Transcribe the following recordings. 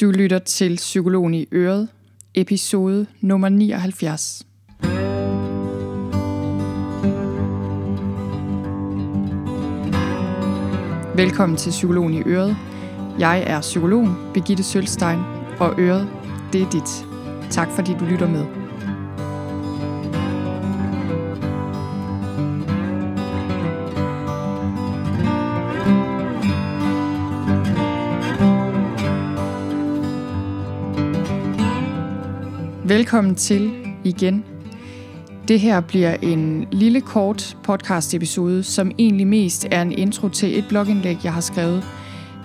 Du lytter til Psykologen i Øret, episode nummer 79. Velkommen til Psykologen i Øret. Jeg er psykologen Birgitte Sølstein, og Øret, det er dit. Tak fordi du lytter med. Velkommen til igen. Det her bliver en lille kort podcast episode, som egentlig mest er en intro til et blogindlæg, jeg har skrevet,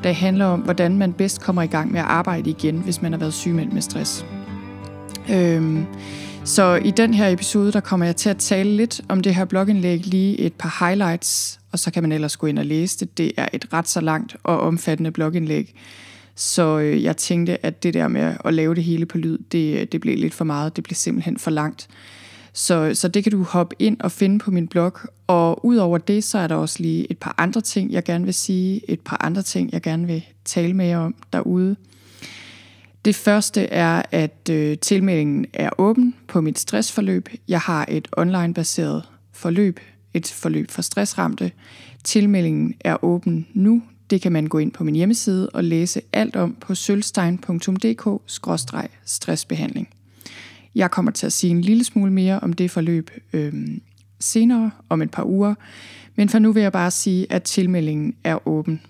der handler om, hvordan man bedst kommer i gang med at arbejde igen, hvis man har været sygemeldt med stress. Øhm, så i den her episode, der kommer jeg til at tale lidt om det her blogindlæg, lige et par highlights, og så kan man ellers gå ind og læse det. Det er et ret så langt og omfattende blogindlæg. Så øh, jeg tænkte, at det der med at lave det hele på lyd, det, øh, det blev lidt for meget. Det blev simpelthen for langt. Så, så det kan du hoppe ind og finde på min blog. Og udover det, så er der også lige et par andre ting, jeg gerne vil sige. Et par andre ting, jeg gerne vil tale med jer om derude. Det første er, at øh, tilmeldingen er åben på mit stressforløb. Jeg har et online-baseret forløb, et forløb for stressramte. Tilmeldingen er åben nu. Det kan man gå ind på min hjemmeside og læse alt om på sølvstein.dk-stressbehandling. Jeg kommer til at sige en lille smule mere om det forløb øh, senere, om et par uger, men for nu vil jeg bare sige, at tilmeldingen er åben.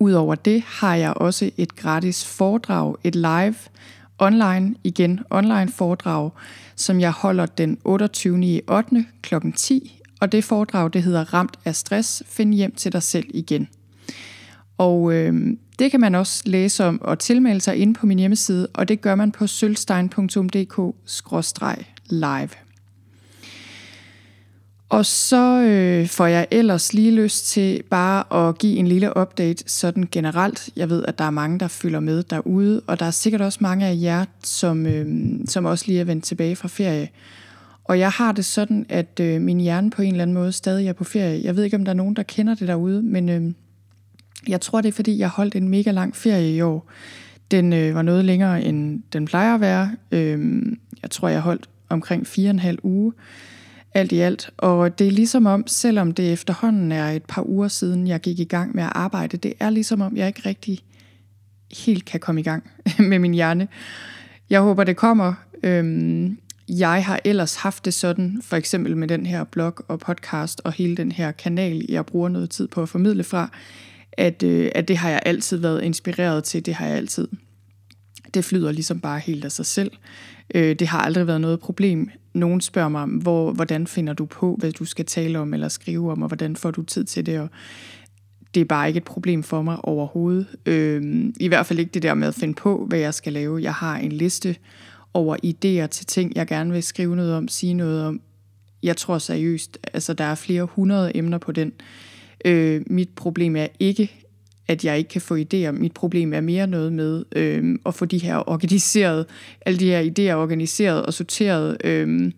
Udover det har jeg også et gratis foredrag, et live online, igen online foredrag, som jeg holder den 28. i 8. kl. 10, og det foredrag det hedder Ramt af stress, find hjem til dig selv igen. Og øh, det kan man også læse om og tilmelde sig ind på min hjemmeside, og det gør man på sølvstein.dk-live. Og så øh, får jeg ellers lige lyst til bare at give en lille update sådan generelt. Jeg ved, at der er mange, der følger med derude, og der er sikkert også mange af jer, som, øh, som også lige er vendt tilbage fra ferie. Og jeg har det sådan, at øh, min hjerne på en eller anden måde stadig er på ferie. Jeg ved ikke, om der er nogen, der kender det derude, men øh, jeg tror, det er, fordi jeg holdt en mega lang ferie i år. Den øh, var noget længere, end den plejer at være. Øh, jeg tror, jeg holdt omkring fire og en halv uge alt i alt. Og det er ligesom om, selvom det efterhånden er et par uger siden, jeg gik i gang med at arbejde, det er ligesom om, jeg ikke rigtig helt kan komme i gang med min hjerne. Jeg håber, det kommer. Øhm, jeg har ellers haft det sådan, for eksempel med den her blog og podcast og hele den her kanal, jeg bruger noget tid på at formidle fra, at, øh, at det har jeg altid været inspireret til, det har jeg altid. Det flyder ligesom bare helt af sig selv. Øh, det har aldrig været noget problem. Nogen spørger mig, hvor, hvordan finder du på, hvad du skal tale om eller skrive om, og hvordan får du tid til det, og det er bare ikke et problem for mig overhovedet. Øh, I hvert fald ikke det der med at finde på, hvad jeg skal lave. Jeg har en liste over idéer til ting, jeg gerne vil skrive noget om, sige noget om. Jeg tror seriøst, altså der er flere hundrede emner på den. Øh, Øh, mit problem er ikke, at jeg ikke kan få idéer. Mit problem er mere noget med øh, at få de her organiseret, alle de her idéer organiseret og sorteret, øh,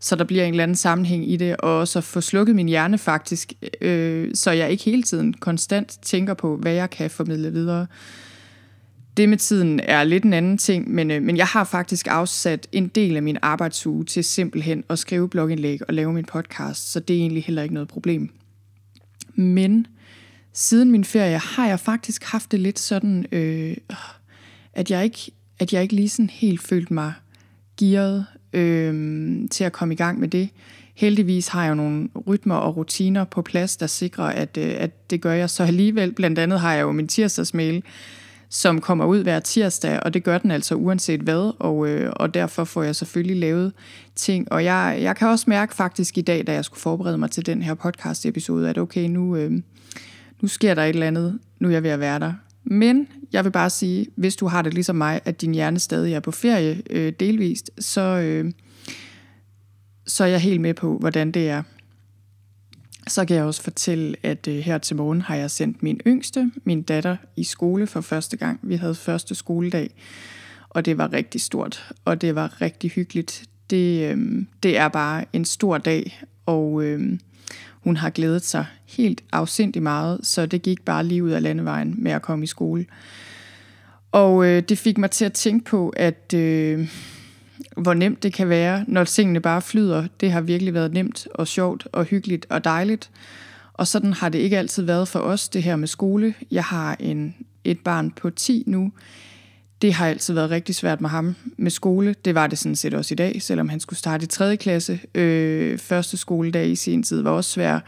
så der bliver en eller anden sammenhæng i det, og også at få slukket min hjerne faktisk, øh, så jeg ikke hele tiden konstant tænker på, hvad jeg kan formidle videre. Det med tiden er lidt en anden ting, men, øh, men jeg har faktisk afsat en del af min arbejdsuge til simpelthen at skrive blogindlæg og lave min podcast, så det er egentlig heller ikke noget problem. Men siden min ferie har jeg faktisk haft det lidt sådan, øh, at, jeg ikke, at jeg ikke lige sådan helt følt mig gearet øh, til at komme i gang med det. Heldigvis har jeg jo nogle rytmer og rutiner på plads, der sikrer, at, øh, at det gør jeg så alligevel. Blandt andet har jeg jo min tirsdagsmail, som kommer ud hver tirsdag, og det gør den altså uanset hvad, og, øh, og derfor får jeg selvfølgelig lavet ting. Og jeg, jeg kan også mærke faktisk i dag, da jeg skulle forberede mig til den her podcast episode, at okay, nu, øh, nu sker der et eller andet, nu er jeg ved at være der. Men jeg vil bare sige, hvis du har det ligesom mig, at din hjerne stadig er på ferie øh, delvist, så, øh, så er jeg helt med på, hvordan det er. Så kan jeg også fortælle, at øh, her til morgen har jeg sendt min yngste, min datter, i skole for første gang. Vi havde første skoledag, og det var rigtig stort, og det var rigtig hyggeligt. Det, øh, det er bare en stor dag, og øh, hun har glædet sig helt afsindig meget, så det gik bare lige ud af landevejen med at komme i skole. Og øh, det fik mig til at tænke på, at øh, hvor nemt det kan være, når tingene bare flyder. Det har virkelig været nemt og sjovt og hyggeligt og dejligt. Og sådan har det ikke altid været for os, det her med skole. Jeg har en, et barn på 10 nu. Det har altid været rigtig svært med ham med skole. Det var det sådan set også i dag, selvom han skulle starte i 3. klasse. Øh, første skoledag i sin tid var også svær.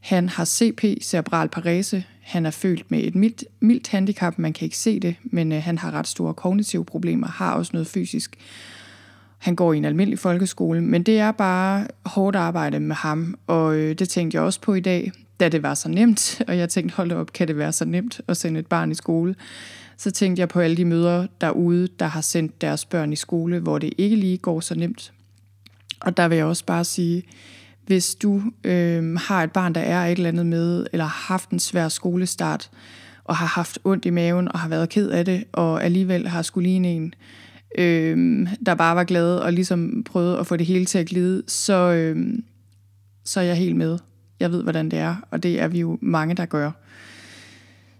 Han har CP, cerebral parese. Han er født med et mildt, mildt handicap. Man kan ikke se det, men øh, han har ret store kognitive problemer, har også noget fysisk. Han går i en almindelig folkeskole, men det er bare hårdt arbejde med ham, og øh, det tænkte jeg også på i dag, da det var så nemt, og jeg tænkte, hold op, kan det være så nemt at sende et barn i skole? Så tænkte jeg på alle de mødre derude, der har sendt deres børn i skole, hvor det ikke lige går så nemt. Og der vil jeg også bare sige, hvis du øh, har et barn, der er et eller andet med, eller har haft en svær skolestart, og har haft ondt i maven, og har været ked af det, og alligevel har skulle ligne en, øh, øh, der bare var glad, og ligesom prøvede at få det hele til at glide, så, øh, så er jeg helt med. Jeg ved, hvordan det er, og det er vi jo mange, der gør.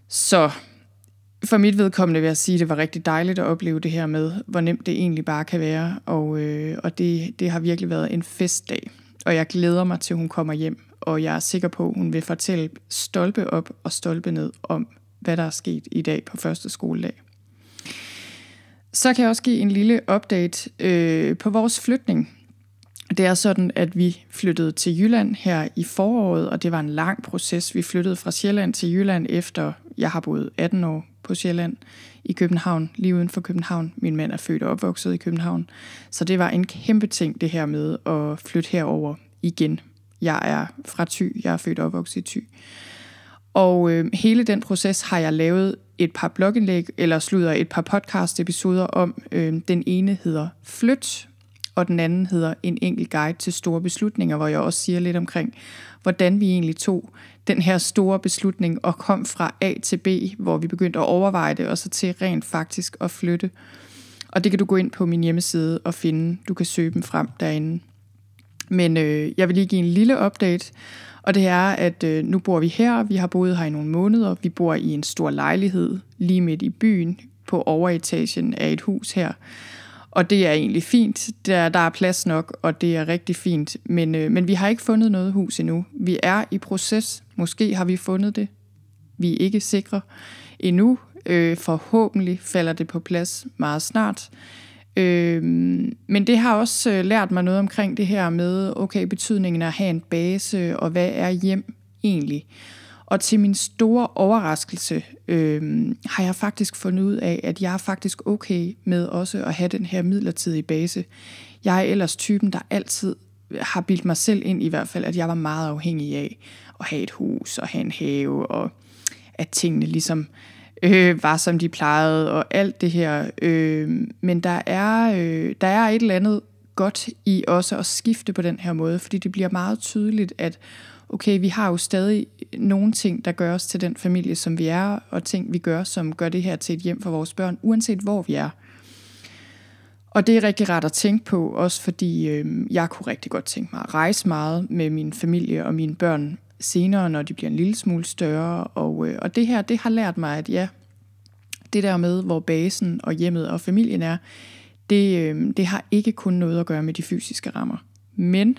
Så for mit vedkommende vil jeg sige, at det var rigtig dejligt at opleve det her med, hvor nemt det egentlig bare kan være, og, øh, og det, det har virkelig været en festdag og jeg glæder mig til, hun kommer hjem, og jeg er sikker på, at hun vil fortælle stolpe op og stolpe ned om, hvad der er sket i dag på første skoledag. Så kan jeg også give en lille update øh, på vores flytning. Det er sådan, at vi flyttede til Jylland her i foråret, og det var en lang proces. Vi flyttede fra Sjælland til Jylland efter, jeg har boet 18 år på Sjælland i København, lige uden for København. Min mand er født og opvokset i København. Så det var en kæmpe ting, det her med at flytte herover igen. Jeg er fra Thy, jeg er født og opvokset i Thy. Og øh, hele den proces har jeg lavet et par blogindlæg, eller slutter et par podcast-episoder om. Øh, den ene hedder Flyt, og den anden hedder En enkelt guide til store beslutninger, hvor jeg også siger lidt omkring, hvordan vi egentlig tog den her store beslutning og kom fra A til B, hvor vi begyndte at overveje det, og så til rent faktisk at flytte. Og det kan du gå ind på min hjemmeside og finde. Du kan søge dem frem derinde. Men øh, jeg vil lige give en lille update, og det er, at øh, nu bor vi her. Vi har boet her i nogle måneder. Vi bor i en stor lejlighed lige midt i byen på overetagen af et hus her. Og det er egentlig fint. Der, der er plads nok, og det er rigtig fint. Men, øh, men vi har ikke fundet noget hus endnu. Vi er i proces. Måske har vi fundet det. Vi er ikke sikre endnu. Øh, forhåbentlig falder det på plads meget snart. Øh, men det har også øh, lært mig noget omkring det her med, okay, betydningen af at have en base, og hvad er hjem egentlig? Og til min store overraskelse øh, har jeg faktisk fundet ud af, at jeg er faktisk okay med også at have den her midlertidige base. Jeg er ellers typen, der altid har bildt mig selv ind i hvert fald, at jeg var meget afhængig af at have et hus og have en have, og at tingene ligesom øh, øh, var, som de plejede, og alt det her. Øh, men der er, øh, der er et eller andet godt i også at skifte på den her måde, fordi det bliver meget tydeligt, at okay, vi har jo stadig nogle ting, der gør os til den familie, som vi er, og ting, vi gør, som gør det her til et hjem for vores børn, uanset hvor vi er. Og det er rigtig rart at tænke på, også fordi øh, jeg kunne rigtig godt tænke mig at rejse meget med min familie og mine børn senere, når de bliver en lille smule større. Og, øh, og det her, det har lært mig, at ja, det der med, hvor basen og hjemmet og familien er, det, øh, det har ikke kun noget at gøre med de fysiske rammer. Men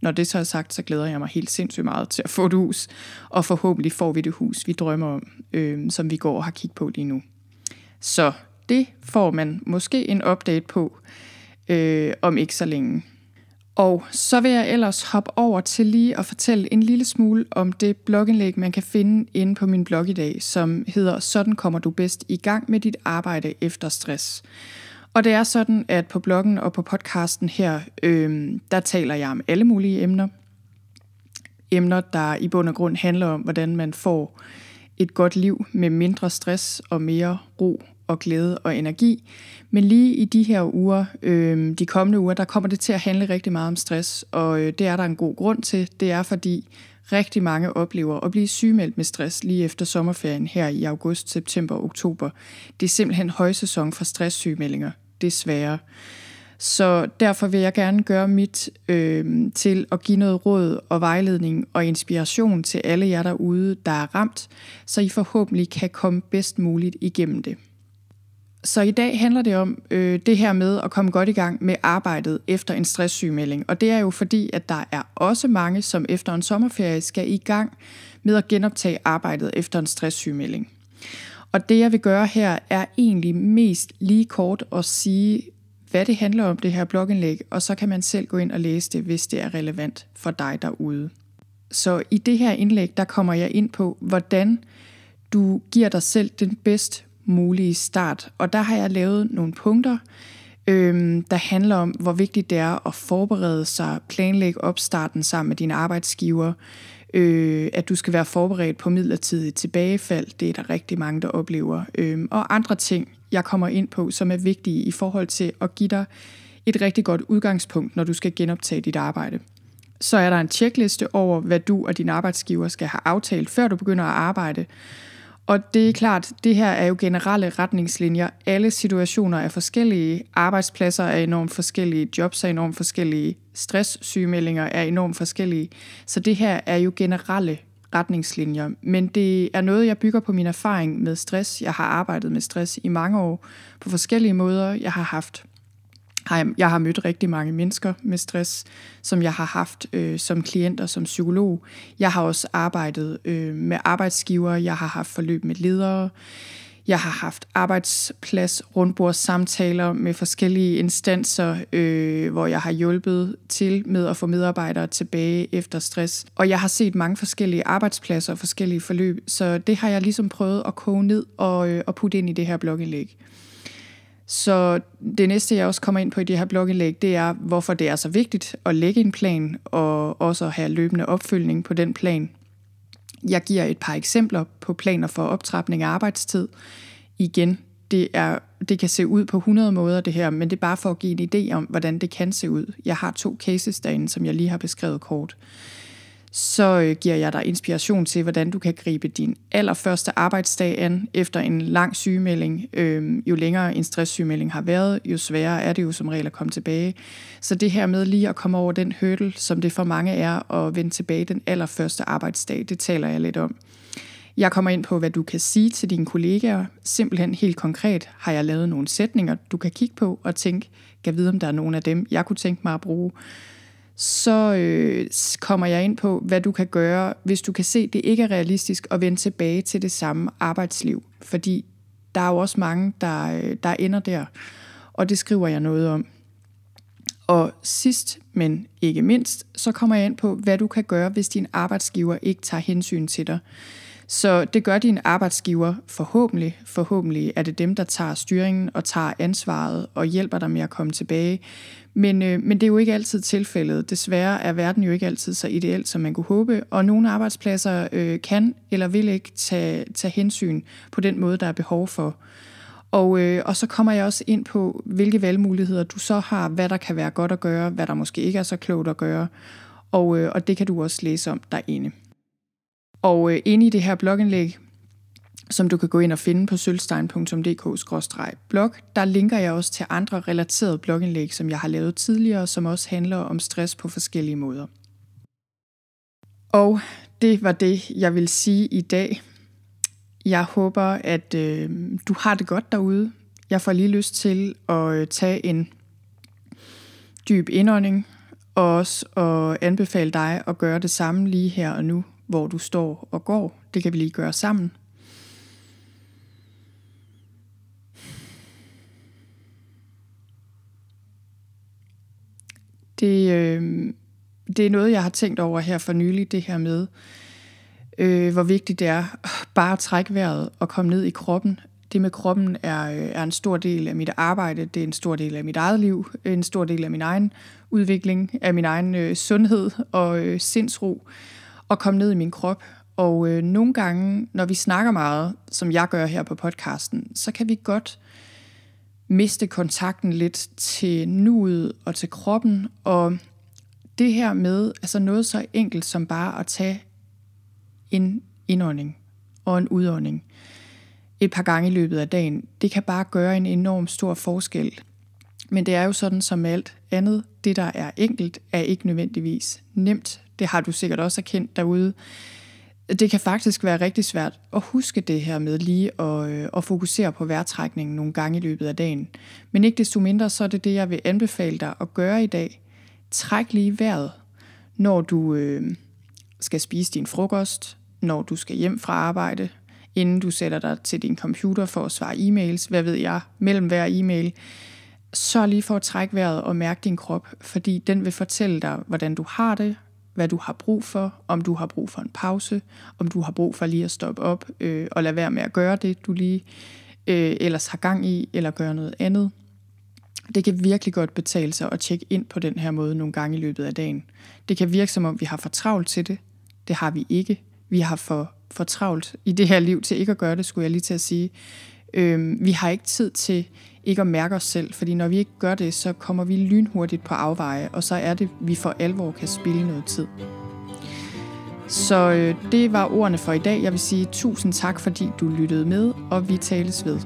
når det så er sagt, så glæder jeg mig helt sindssygt meget til at få et hus, og forhåbentlig får vi det hus, vi drømmer om, øh, som vi går og har kigget på lige nu. Så det får man måske en update på øh, om ikke så længe. Og så vil jeg ellers hoppe over til lige at fortælle en lille smule om det blogindlæg, man kan finde inde på min blog i dag, som hedder Sådan kommer du bedst i gang med dit arbejde efter stress. Og det er sådan, at på bloggen og på podcasten her, øh, der taler jeg om alle mulige emner. Emner, der i bund og grund handler om, hvordan man får et godt liv med mindre stress og mere ro og glæde og energi. Men lige i de her uger, øh, de kommende uger, der kommer det til at handle rigtig meget om stress, og øh, det er der en god grund til. Det er fordi rigtig mange oplever at blive sygemeldt med stress lige efter sommerferien her i august, september og oktober. Det er simpelthen højsæson for stresssygemeldinger, desværre. Så derfor vil jeg gerne gøre mit øh, til at give noget råd og vejledning og inspiration til alle jer derude, der er ramt, så I forhåbentlig kan komme bedst muligt igennem det. Så i dag handler det om øh, det her med at komme godt i gang med arbejdet efter en stresssygemelding. Og det er jo fordi, at der er også mange, som efter en sommerferie skal i gang med at genoptage arbejdet efter en stresssygemelding. Og det jeg vil gøre her er egentlig mest lige kort at sige, hvad det handler om, det her blogindlæg, og så kan man selv gå ind og læse det, hvis det er relevant for dig derude. Så i det her indlæg, der kommer jeg ind på, hvordan du giver dig selv den bedst mulige start. Og der har jeg lavet nogle punkter, øhm, der handler om, hvor vigtigt det er at forberede sig, planlægge opstarten sammen med dine arbejdsgiver, øh, at du skal være forberedt på midlertidigt tilbagefald, det er der rigtig mange, der oplever, øh, og andre ting, jeg kommer ind på, som er vigtige i forhold til at give dig et rigtig godt udgangspunkt, når du skal genoptage dit arbejde. Så er der en tjekliste over, hvad du og din arbejdsgiver skal have aftalt, før du begynder at arbejde. Og det er klart, det her er jo generelle retningslinjer. Alle situationer er forskellige. Arbejdspladser er enormt forskellige. Jobs er enormt forskellige. Stresssygemeldinger er enormt forskellige. Så det her er jo generelle retningslinjer. Men det er noget, jeg bygger på min erfaring med stress. Jeg har arbejdet med stress i mange år på forskellige måder. Jeg har haft jeg har mødt rigtig mange mennesker med stress, som jeg har haft øh, som klient og som psykolog. Jeg har også arbejdet øh, med arbejdsgiver, jeg har haft forløb med ledere, jeg har haft arbejdsplads, rundbords samtaler med forskellige instanser, øh, hvor jeg har hjulpet til med at få medarbejdere tilbage efter stress. Og jeg har set mange forskellige arbejdspladser og forskellige forløb, så det har jeg ligesom prøvet at koge ned og, øh, og putte ind i det her blogindlæg. Så det næste, jeg også kommer ind på i det her blogindlæg, det er, hvorfor det er så vigtigt at lægge en plan, og også at have løbende opfølgning på den plan. Jeg giver et par eksempler på planer for optrapning af arbejdstid. Igen, det, er, det kan se ud på 100 måder det her, men det er bare for at give en idé om, hvordan det kan se ud. Jeg har to cases derinde, som jeg lige har beskrevet kort så øh, giver jeg dig inspiration til, hvordan du kan gribe din allerførste arbejdsdag an efter en lang sygemelding. Øhm, jo længere en stresssygemelding har været, jo sværere er det jo som regel at komme tilbage. Så det her med lige at komme over den hurdle, som det for mange er at vende tilbage den allerførste arbejdsdag, det taler jeg lidt om. Jeg kommer ind på, hvad du kan sige til dine kollegaer. Simpelthen helt konkret har jeg lavet nogle sætninger, du kan kigge på og tænke, kan vide, om der er nogen af dem, jeg kunne tænke mig at bruge så øh, kommer jeg ind på, hvad du kan gøre, hvis du kan se, at det ikke er realistisk at vende tilbage til det samme arbejdsliv. Fordi der er jo også mange, der, øh, der ender der, og det skriver jeg noget om. Og sidst, men ikke mindst, så kommer jeg ind på, hvad du kan gøre, hvis din arbejdsgiver ikke tager hensyn til dig. Så det gør din arbejdsgiver forhåbentlig. Forhåbentlig er det dem, der tager styringen og tager ansvaret og hjælper dig med at komme tilbage. Men, øh, men det er jo ikke altid tilfældet. Desværre er verden jo ikke altid så ideel, som man kunne håbe, og nogle arbejdspladser øh, kan eller vil ikke tage, tage hensyn på den måde, der er behov for. Og, øh, og så kommer jeg også ind på, hvilke valgmuligheder du så har, hvad der kan være godt at gøre, hvad der måske ikke er så klogt at gøre, og, øh, og det kan du også læse om derinde. Og øh, inde i det her blogindlæg, som du kan gå ind og finde på sølvstein.dk-blog. Der linker jeg også til andre relaterede blogindlæg, som jeg har lavet tidligere, som også handler om stress på forskellige måder. Og det var det, jeg vil sige i dag. Jeg håber, at øh, du har det godt derude. Jeg får lige lyst til at øh, tage en dyb indånding, og også at anbefale dig at gøre det samme lige her og nu, hvor du står og går. Det kan vi lige gøre sammen. Det, øh, det er noget, jeg har tænkt over her for nylig, det her med, øh, hvor vigtigt det er bare at trække vejret og komme ned i kroppen. Det med kroppen er, øh, er en stor del af mit arbejde, det er en stor del af mit eget liv, en stor del af min egen udvikling, af min egen øh, sundhed og øh, sindsro, og komme ned i min krop. Og øh, nogle gange, når vi snakker meget, som jeg gør her på podcasten, så kan vi godt miste kontakten lidt til nuet og til kroppen. Og det her med altså noget så enkelt som bare at tage en indånding og en udånding et par gange i løbet af dagen, det kan bare gøre en enorm stor forskel. Men det er jo sådan som alt andet, det der er enkelt, er ikke nødvendigvis nemt. Det har du sikkert også erkendt derude. det kan faktisk være rigtig svært at huske det her med lige at, øh, at fokusere på vejrtrækningen nogle gange i løbet af dagen. Men ikke desto mindre, så er det det, jeg vil anbefale dig at gøre i dag. Træk lige vejret, når du øh, skal spise din frokost, når du skal hjem fra arbejde, inden du sætter dig til din computer for at svare e-mails, hvad ved jeg, mellem hver e-mail. Så lige for at trække vejret og mærke din krop, fordi den vil fortælle dig, hvordan du har det, hvad du har brug for, om du har brug for en pause, om du har brug for lige at stoppe op øh, og lade være med at gøre det, du lige øh, ellers har gang i, eller gøre noget andet. Det kan virkelig godt betale sig at tjekke ind på den her måde nogle gange i løbet af dagen. Det kan virke som om, vi har for travlt til det. Det har vi ikke. Vi har for, for travlt i det her liv til ikke at gøre det, skulle jeg lige til at sige. Øh, vi har ikke tid til ikke at mærke os selv, fordi når vi ikke gør det, så kommer vi lynhurtigt på afveje, og så er det, vi for alvor kan spille noget tid. Så øh, det var ordene for i dag. Jeg vil sige tusind tak, fordi du lyttede med, og vi tales ved.